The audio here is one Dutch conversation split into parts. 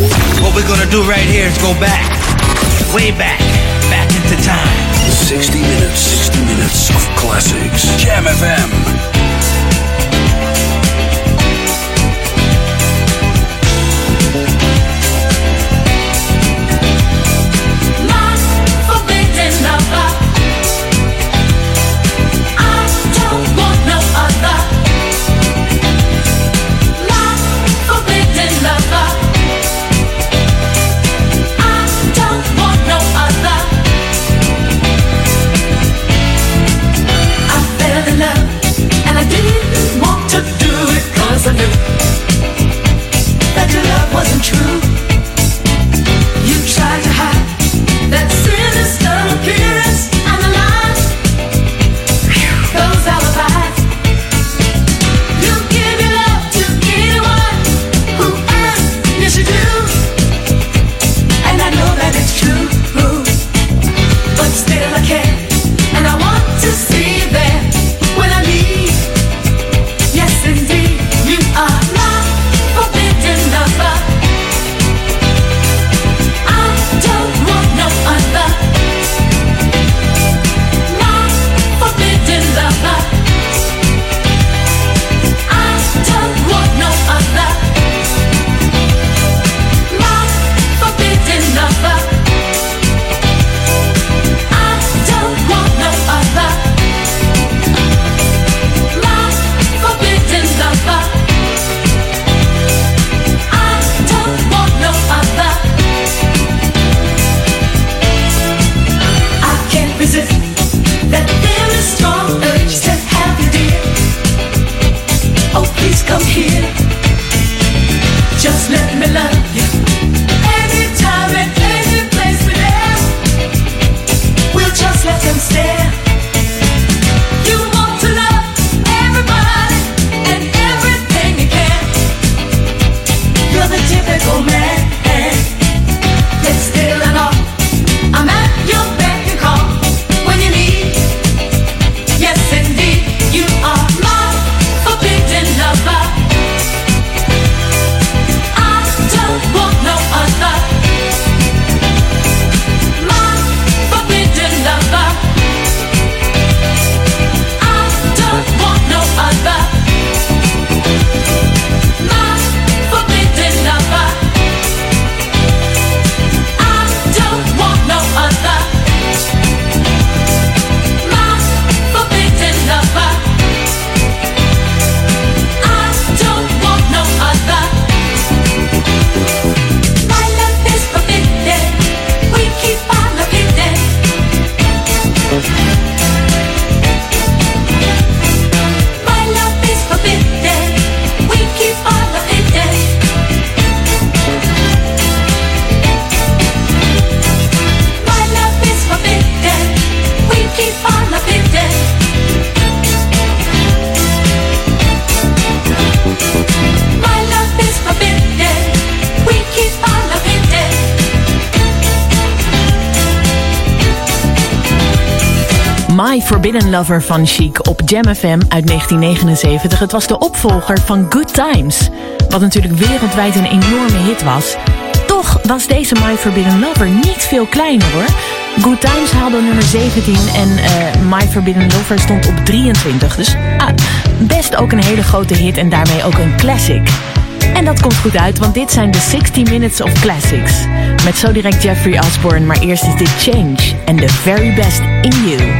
What we're gonna do right here is go back, way back, back into time. 60 minutes, 60 minutes of classics. Jam FM. doesn't Forbidden Lover van Chic op Jam FM uit 1979. Het was de opvolger van Good Times, wat natuurlijk wereldwijd een enorme hit was. Toch was deze My Forbidden Lover niet veel kleiner hoor. Good Times haalde nummer 17 en uh, My Forbidden Lover stond op 23. Dus ah, best ook een hele grote hit en daarmee ook een classic. En dat komt goed uit, want dit zijn de 60 Minutes of Classics. Met zo direct Jeffrey Osborne, maar eerst is dit Change and the very best in you.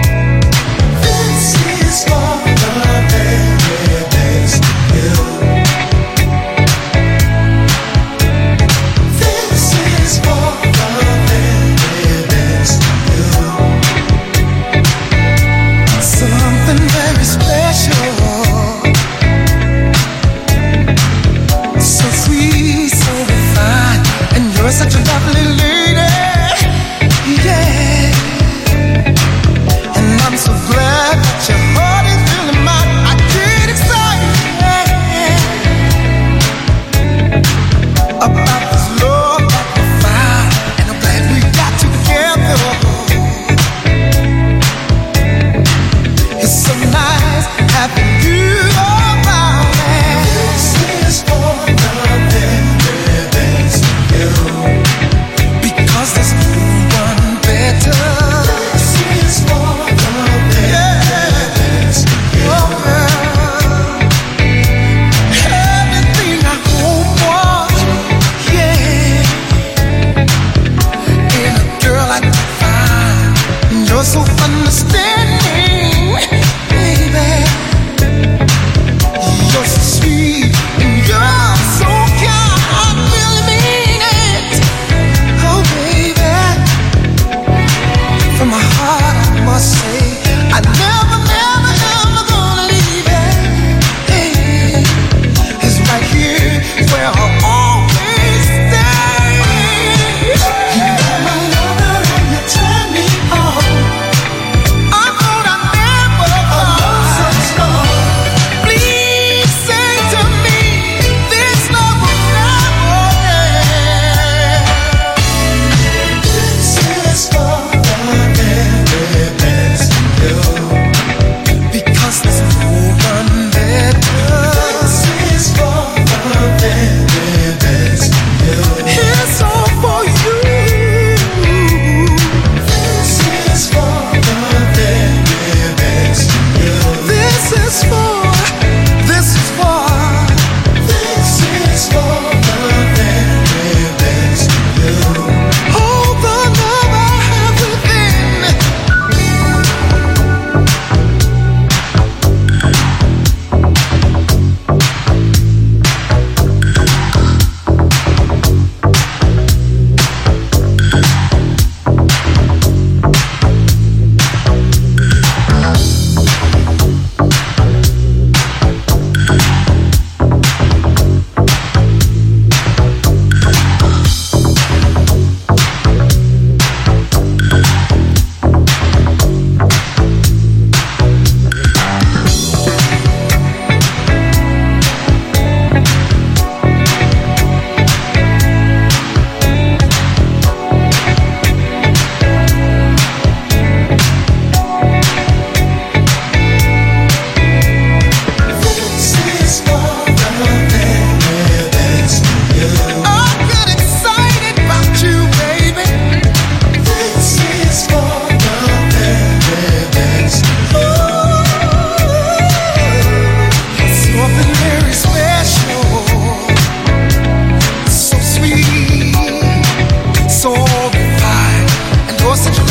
doce de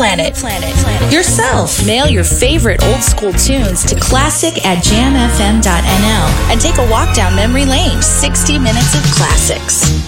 planet. Planet. Planet. Yourself. Mail your favorite old school tunes to classic at jamfm.nl and take a walk down memory lane. 60 minutes of classics.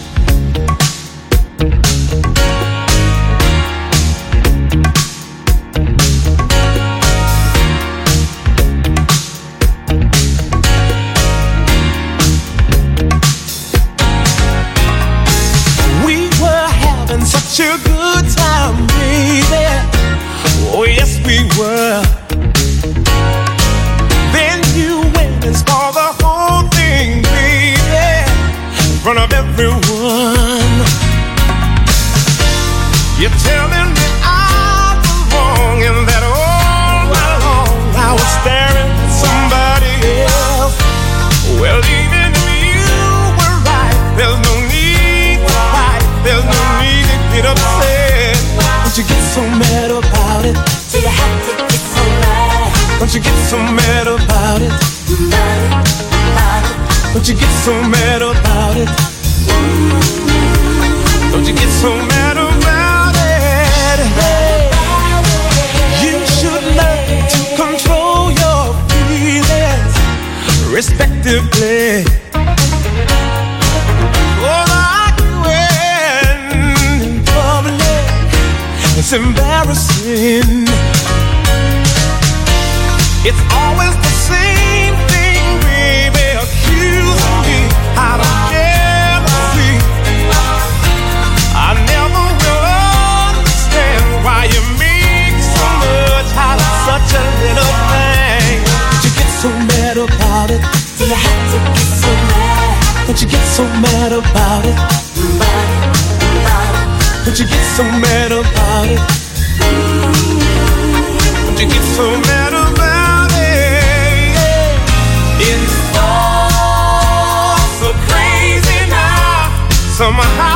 Don't you get so mad about it? Don't you get so mad about it. Don't You get so mad about it? You should learn to control your feelings respectively. In public, it's embarrassing. It's always the same thing, baby. Accusing me out of jealousy. I never will understand why you make so much out of such a little thing. But you get so mad about it. Do you have to get so mad? Don't you get so mad about it? Don't you get so mad about it? Don't you get so mad? It's all so crazy now. Somehow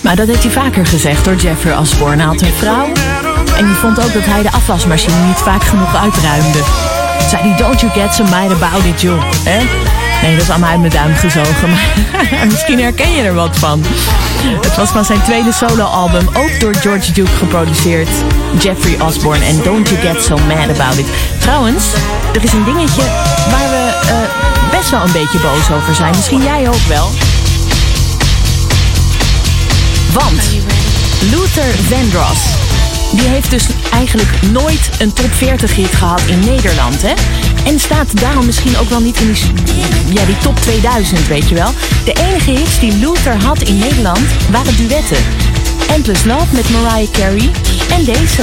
Maar dat heeft hij vaker gezegd door Jeffrey Osborne. Hij had een vrouw en die vond ook dat hij de afwasmachine niet vaak genoeg uitruimde. Zei hij, don't you get so mad about it, joh. Nee, dat is allemaal uit mijn duim gezogen, maar misschien herken je er wat van. Het was van zijn tweede soloalbum, ook door George Duke geproduceerd. Jeffrey Osborne en Don't You Get So Mad About It. Trouwens, er is een dingetje waar we eh, best wel een beetje boos over zijn. Misschien jij ook wel. Want Luther Vandross, die heeft dus eigenlijk nooit een top 40 hit gehad in Nederland, hè? En staat daarom misschien ook wel niet in die, ja, die top 2000, weet je wel. De enige hits die Luther had in Nederland waren duetten. Endless Love met Mariah Carey en deze.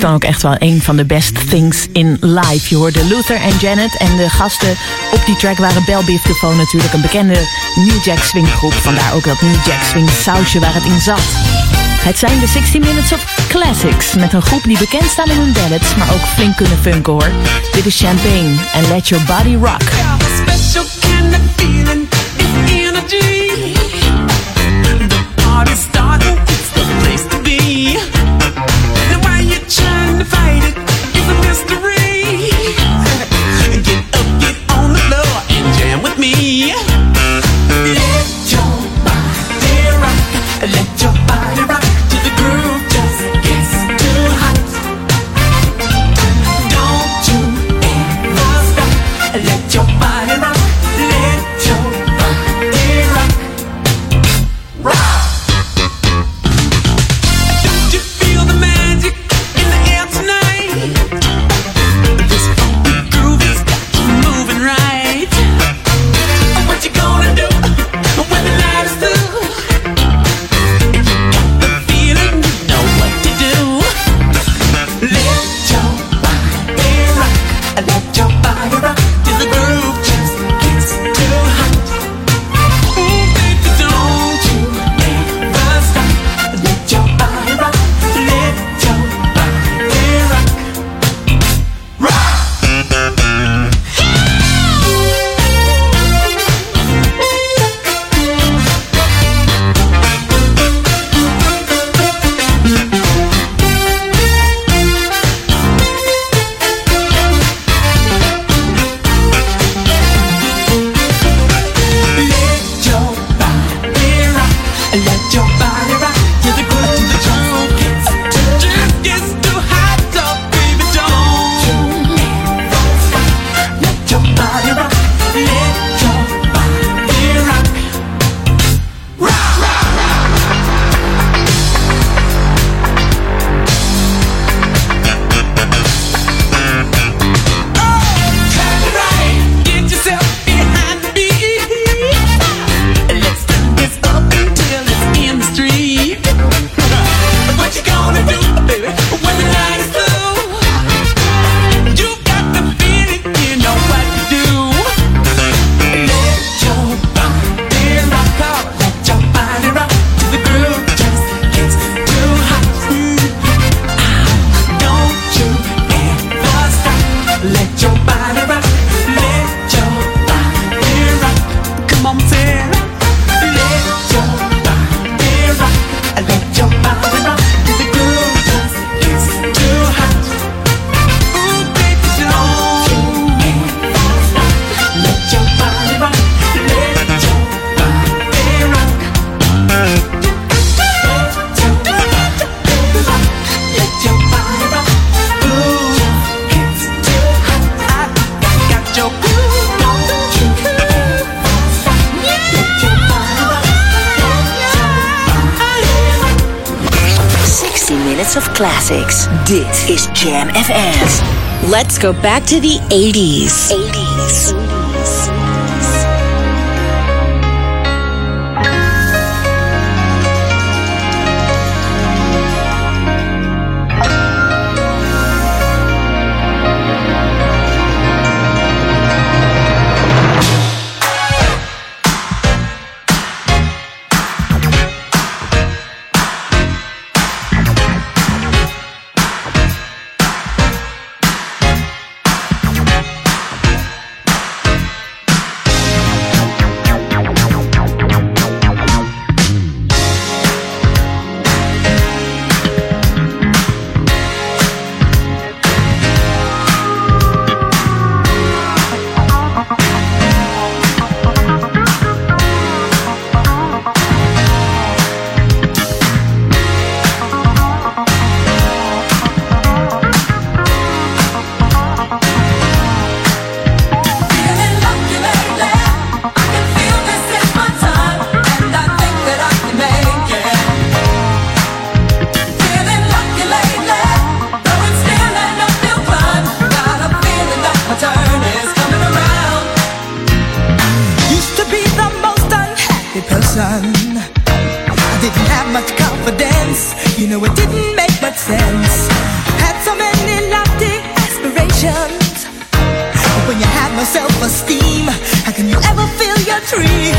dan ook echt wel een van de best things in life. Je hoorde Luther en Janet en de gasten op die track waren Bell Biv DeVoe natuurlijk een bekende New Jack Swing groep. Vandaar ook dat New Jack Swing sausje waar het in zat. Het zijn de 60 Minutes of Classics met een groep die bekend staan om hun ballads, maar ook flink kunnen funken hoor. Dit is Champagne en Let Your Body Rock. Yeah. classics. Is Jam FM. Let's go back to the 80s. 80s. tree.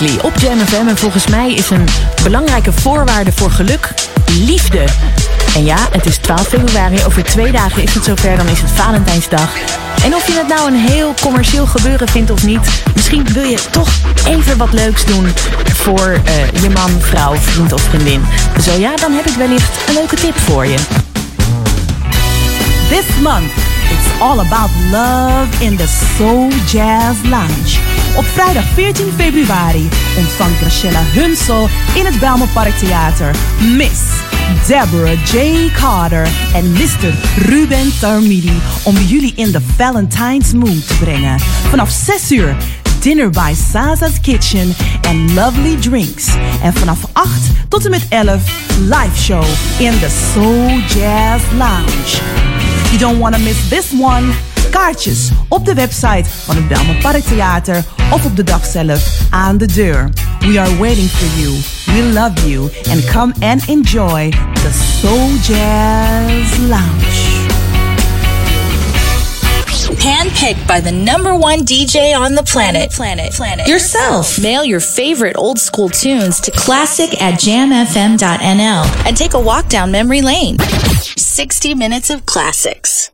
Op Jam FM. En volgens mij is een belangrijke voorwaarde voor geluk liefde. En ja, het is 12 februari. Over twee dagen is het zover. Dan is het Valentijnsdag. En of je het nou een heel commercieel gebeuren vindt of niet... misschien wil je toch even wat leuks doen voor eh, je man, vrouw, vriend of vriendin. Zo ja, dan heb ik wellicht een leuke tip voor je. This month, it's all about love in the Soul Jazz Lounge. Op vrijdag 14 februari ontvangt Rachella Hunsel in het Belmenpark Theater Miss Deborah J. Carter en Mr. Ruben Tarmidi om jullie in de Valentine's mood te brengen. Vanaf 6 uur dinner by Saza's Kitchen en lovely drinks. En vanaf 8 tot en met 11 live show in the Soul Jazz Lounge. You don't want to miss this one. Kaartjes op de website van het Belmen Park Theater of op de dag zelf aan de deur. We are waiting for you. We love you. And come and enjoy the Soul Jazz Lounge. Handpicked by the number one DJ on the planet. Planet. Planet. Yourself. Mail your favorite old school tunes to classic at jamfm.nl and take a walk down memory lane. 60 minutes of classics.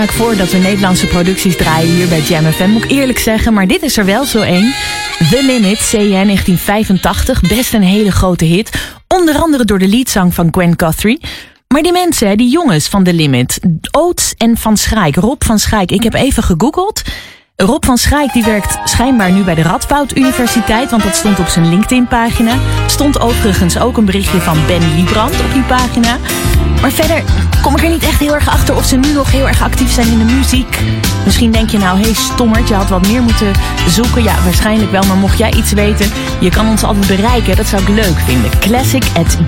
vaak voor dat we Nederlandse producties draaien hier bij Jam FM. Moet ik eerlijk zeggen, maar dit is er wel zo één. The Limit, CN 1985. Best een hele grote hit. Onder andere door de liedzang van Gwen Guthrie. Maar die mensen, die jongens van The Limit. Oates en Van Schrijk. Rob van Schrijk. Ik heb even gegoogeld. Rob van Schrijk die werkt schijnbaar nu bij de Radboud Universiteit. Want dat stond op zijn LinkedIn pagina stond overigens ook een berichtje van Ben Liebrand op die pagina. Maar verder kom ik er niet echt heel erg achter of ze nu nog heel erg actief zijn in de muziek. Misschien denk je nou, hé hey, stommert, je had wat meer moeten zoeken. Ja, waarschijnlijk wel, maar mocht jij iets weten, je kan ons altijd bereiken. Dat zou ik leuk vinden. Classic at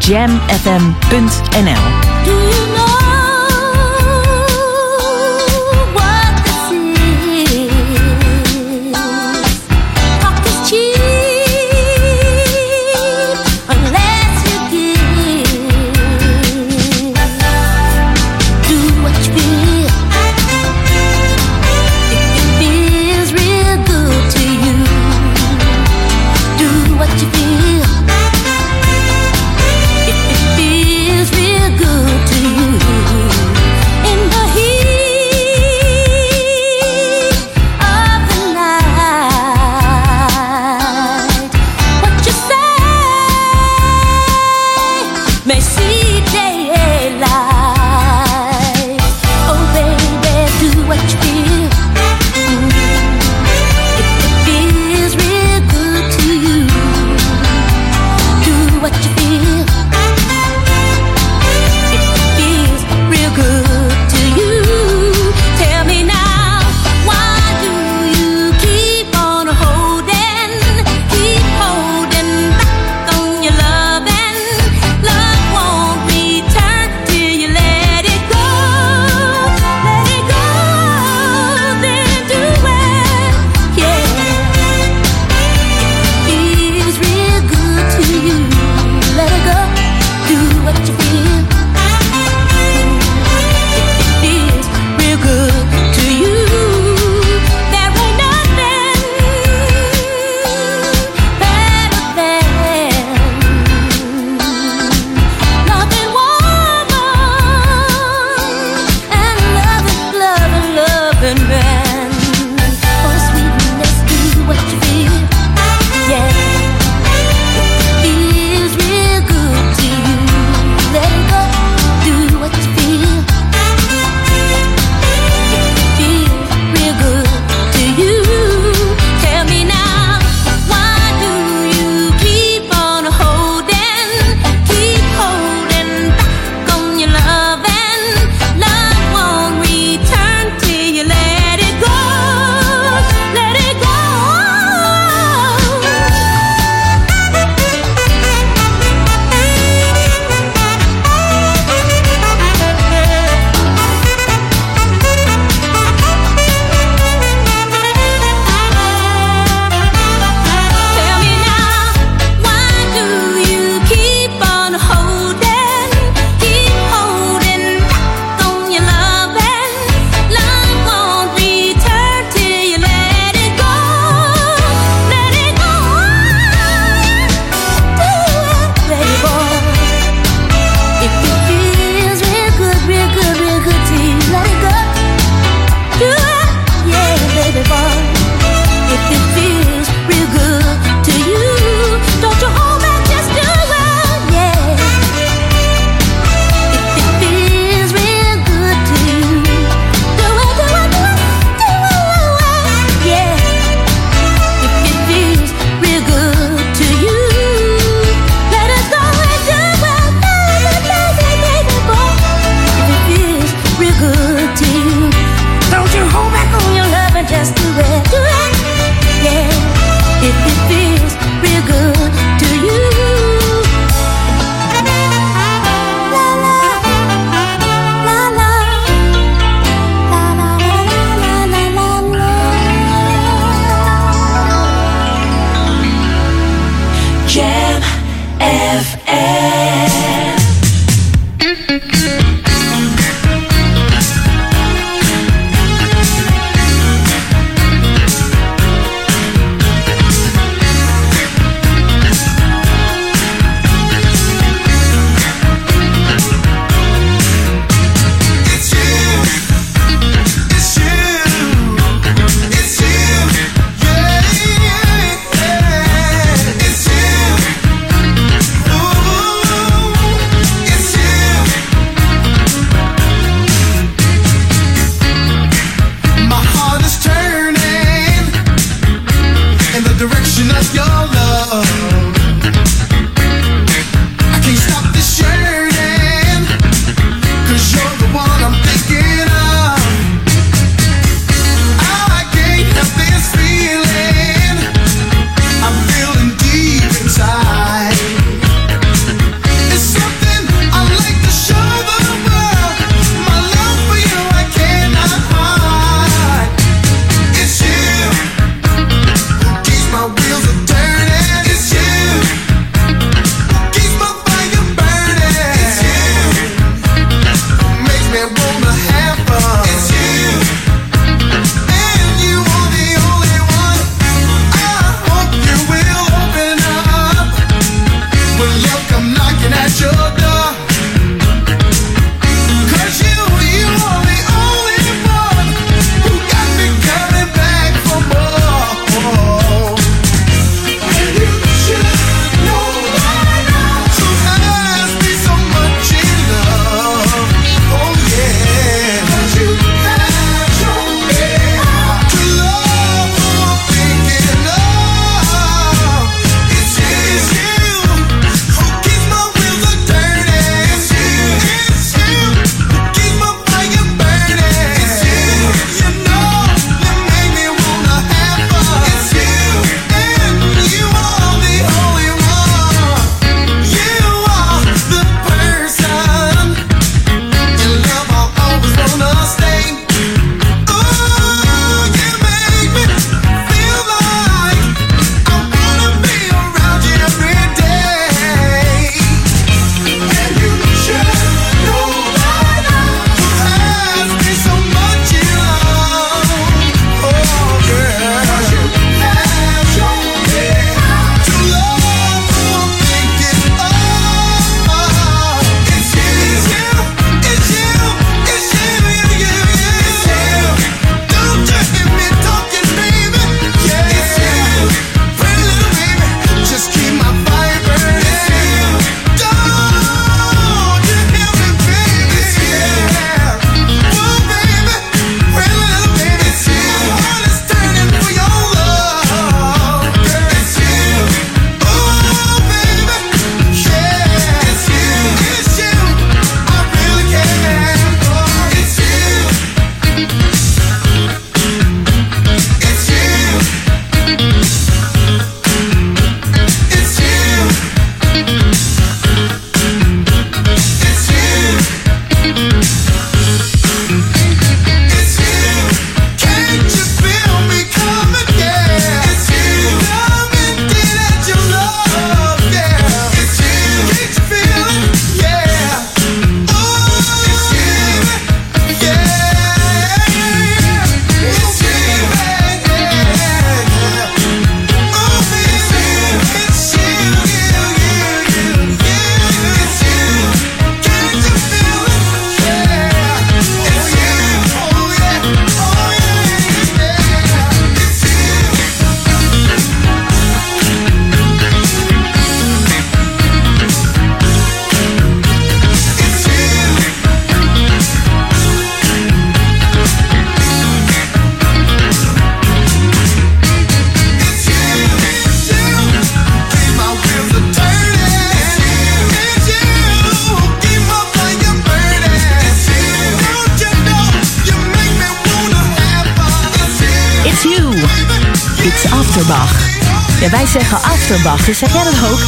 Afterbach, dus zeg jij dat ook?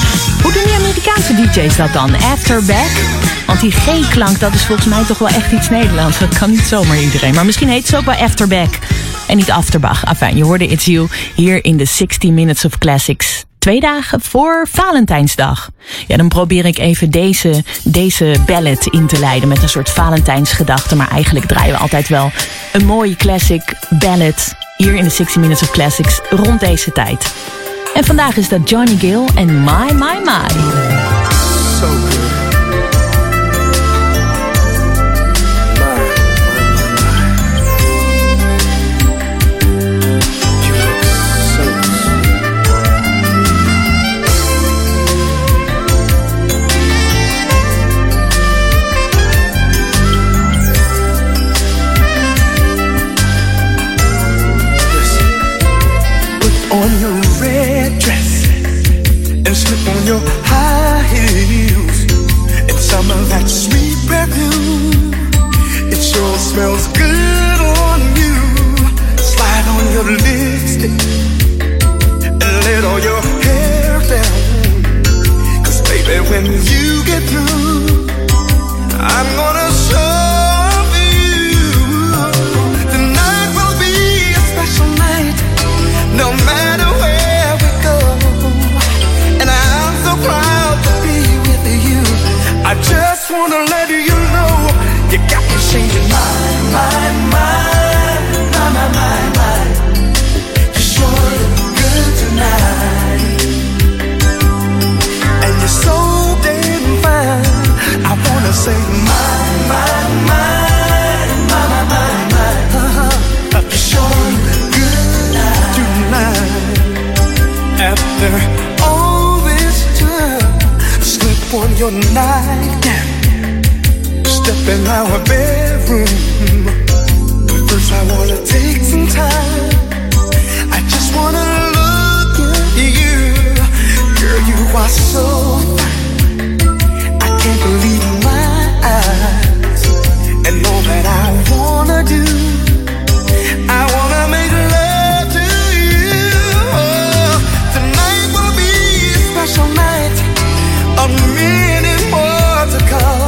Hoe doen die Amerikaanse DJ's dat dan? Afterback? Want die G-klank, dat is volgens mij toch wel echt iets Nederlands. Dat kan niet zomaar iedereen. Maar misschien heet ze ook wel Afterback. En niet Afterbach. Enfin, je hoorde It's You hier in de 60 Minutes of Classics. Twee dagen voor Valentijnsdag. Ja, dan probeer ik even deze, deze ballad in te leiden met een soort Valentijnsgedachte. Maar eigenlijk draaien we altijd wel een mooie classic ballad hier in de 60 Minutes of Classics rond deze tijd. En vandaag is dat Johnny Gill en My My My. And slip on your high heels some of that sweet perfume. It sure smells good on you. Slide on your lipstick and let all your hair down. Cause baby, when you get through, I'm gonna your nightgown, step in our bedroom. First, I wanna take some time. I just wanna look at you, girl. You are so fine. I can't believe my eyes, and all that I wanna call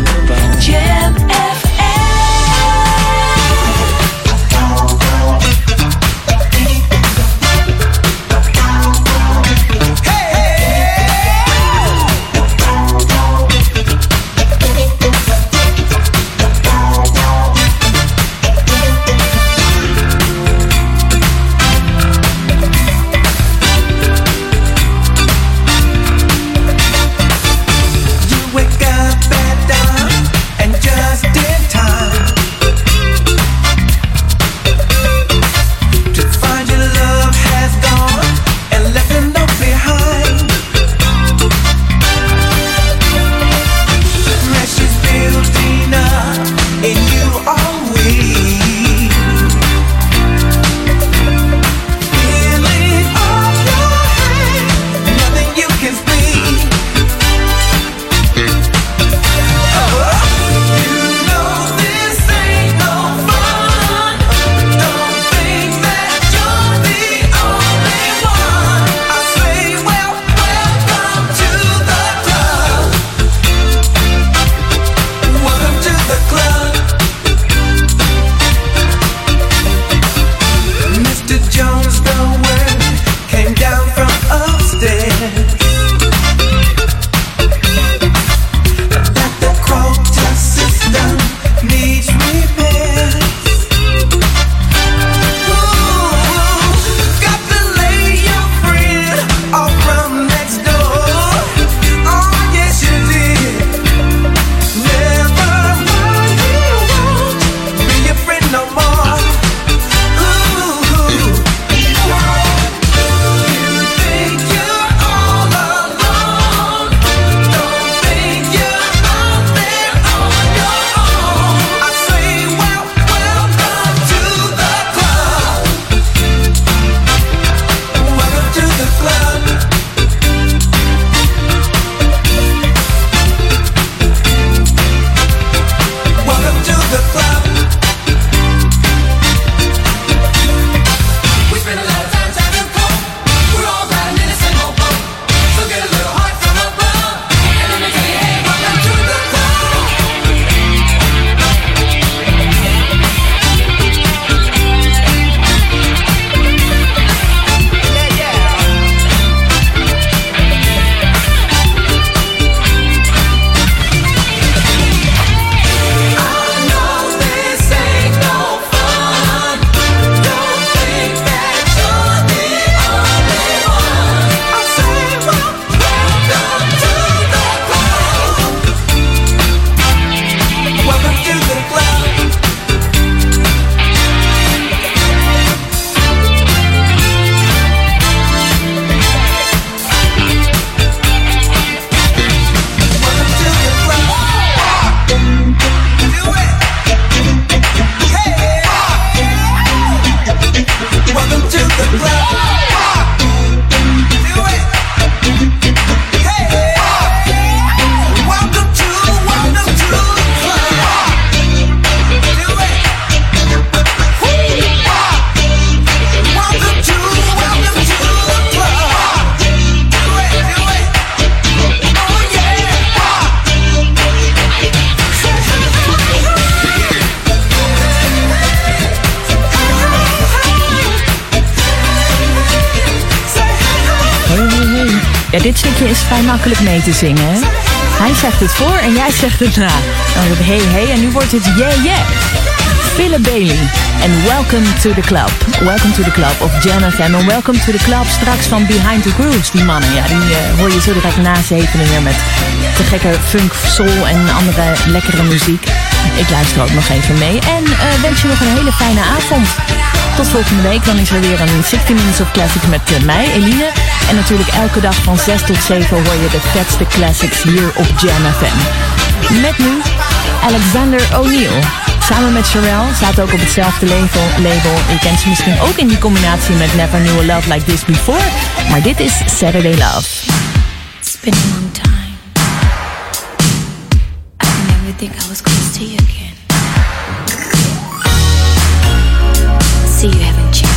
Mee te zingen. Hij zegt het voor en jij zegt het na. Dan wordt het hey hey en nu wordt het yeah yeah. Philip Bailey en Welcome to the Club. Welcome to the Club of FM en Welcome to the Club straks van Behind the Grooves. Die mannen, ja, die eh, hoor je zo direct na zevenen weer met te gekke funk, soul en andere lekkere muziek. Ik luister ook nog even mee en eh, wens je nog een hele fijne avond. Tot volgende week, dan is er weer een 60 Minutes of Classics met eh, mij, Eline. En natuurlijk elke dag van 6 tot 7 hoor je de vetste classics hier op Jam FM. Met nu Alexander O'Neill. Samen met Sherelle staat ook op hetzelfde label, label. Je kent ze misschien ook in die combinatie met Never Knew a Love Like This Before. Maar dit is Saturday Love. It's been a long time. I never think I was gonna see you again. See, you haven't.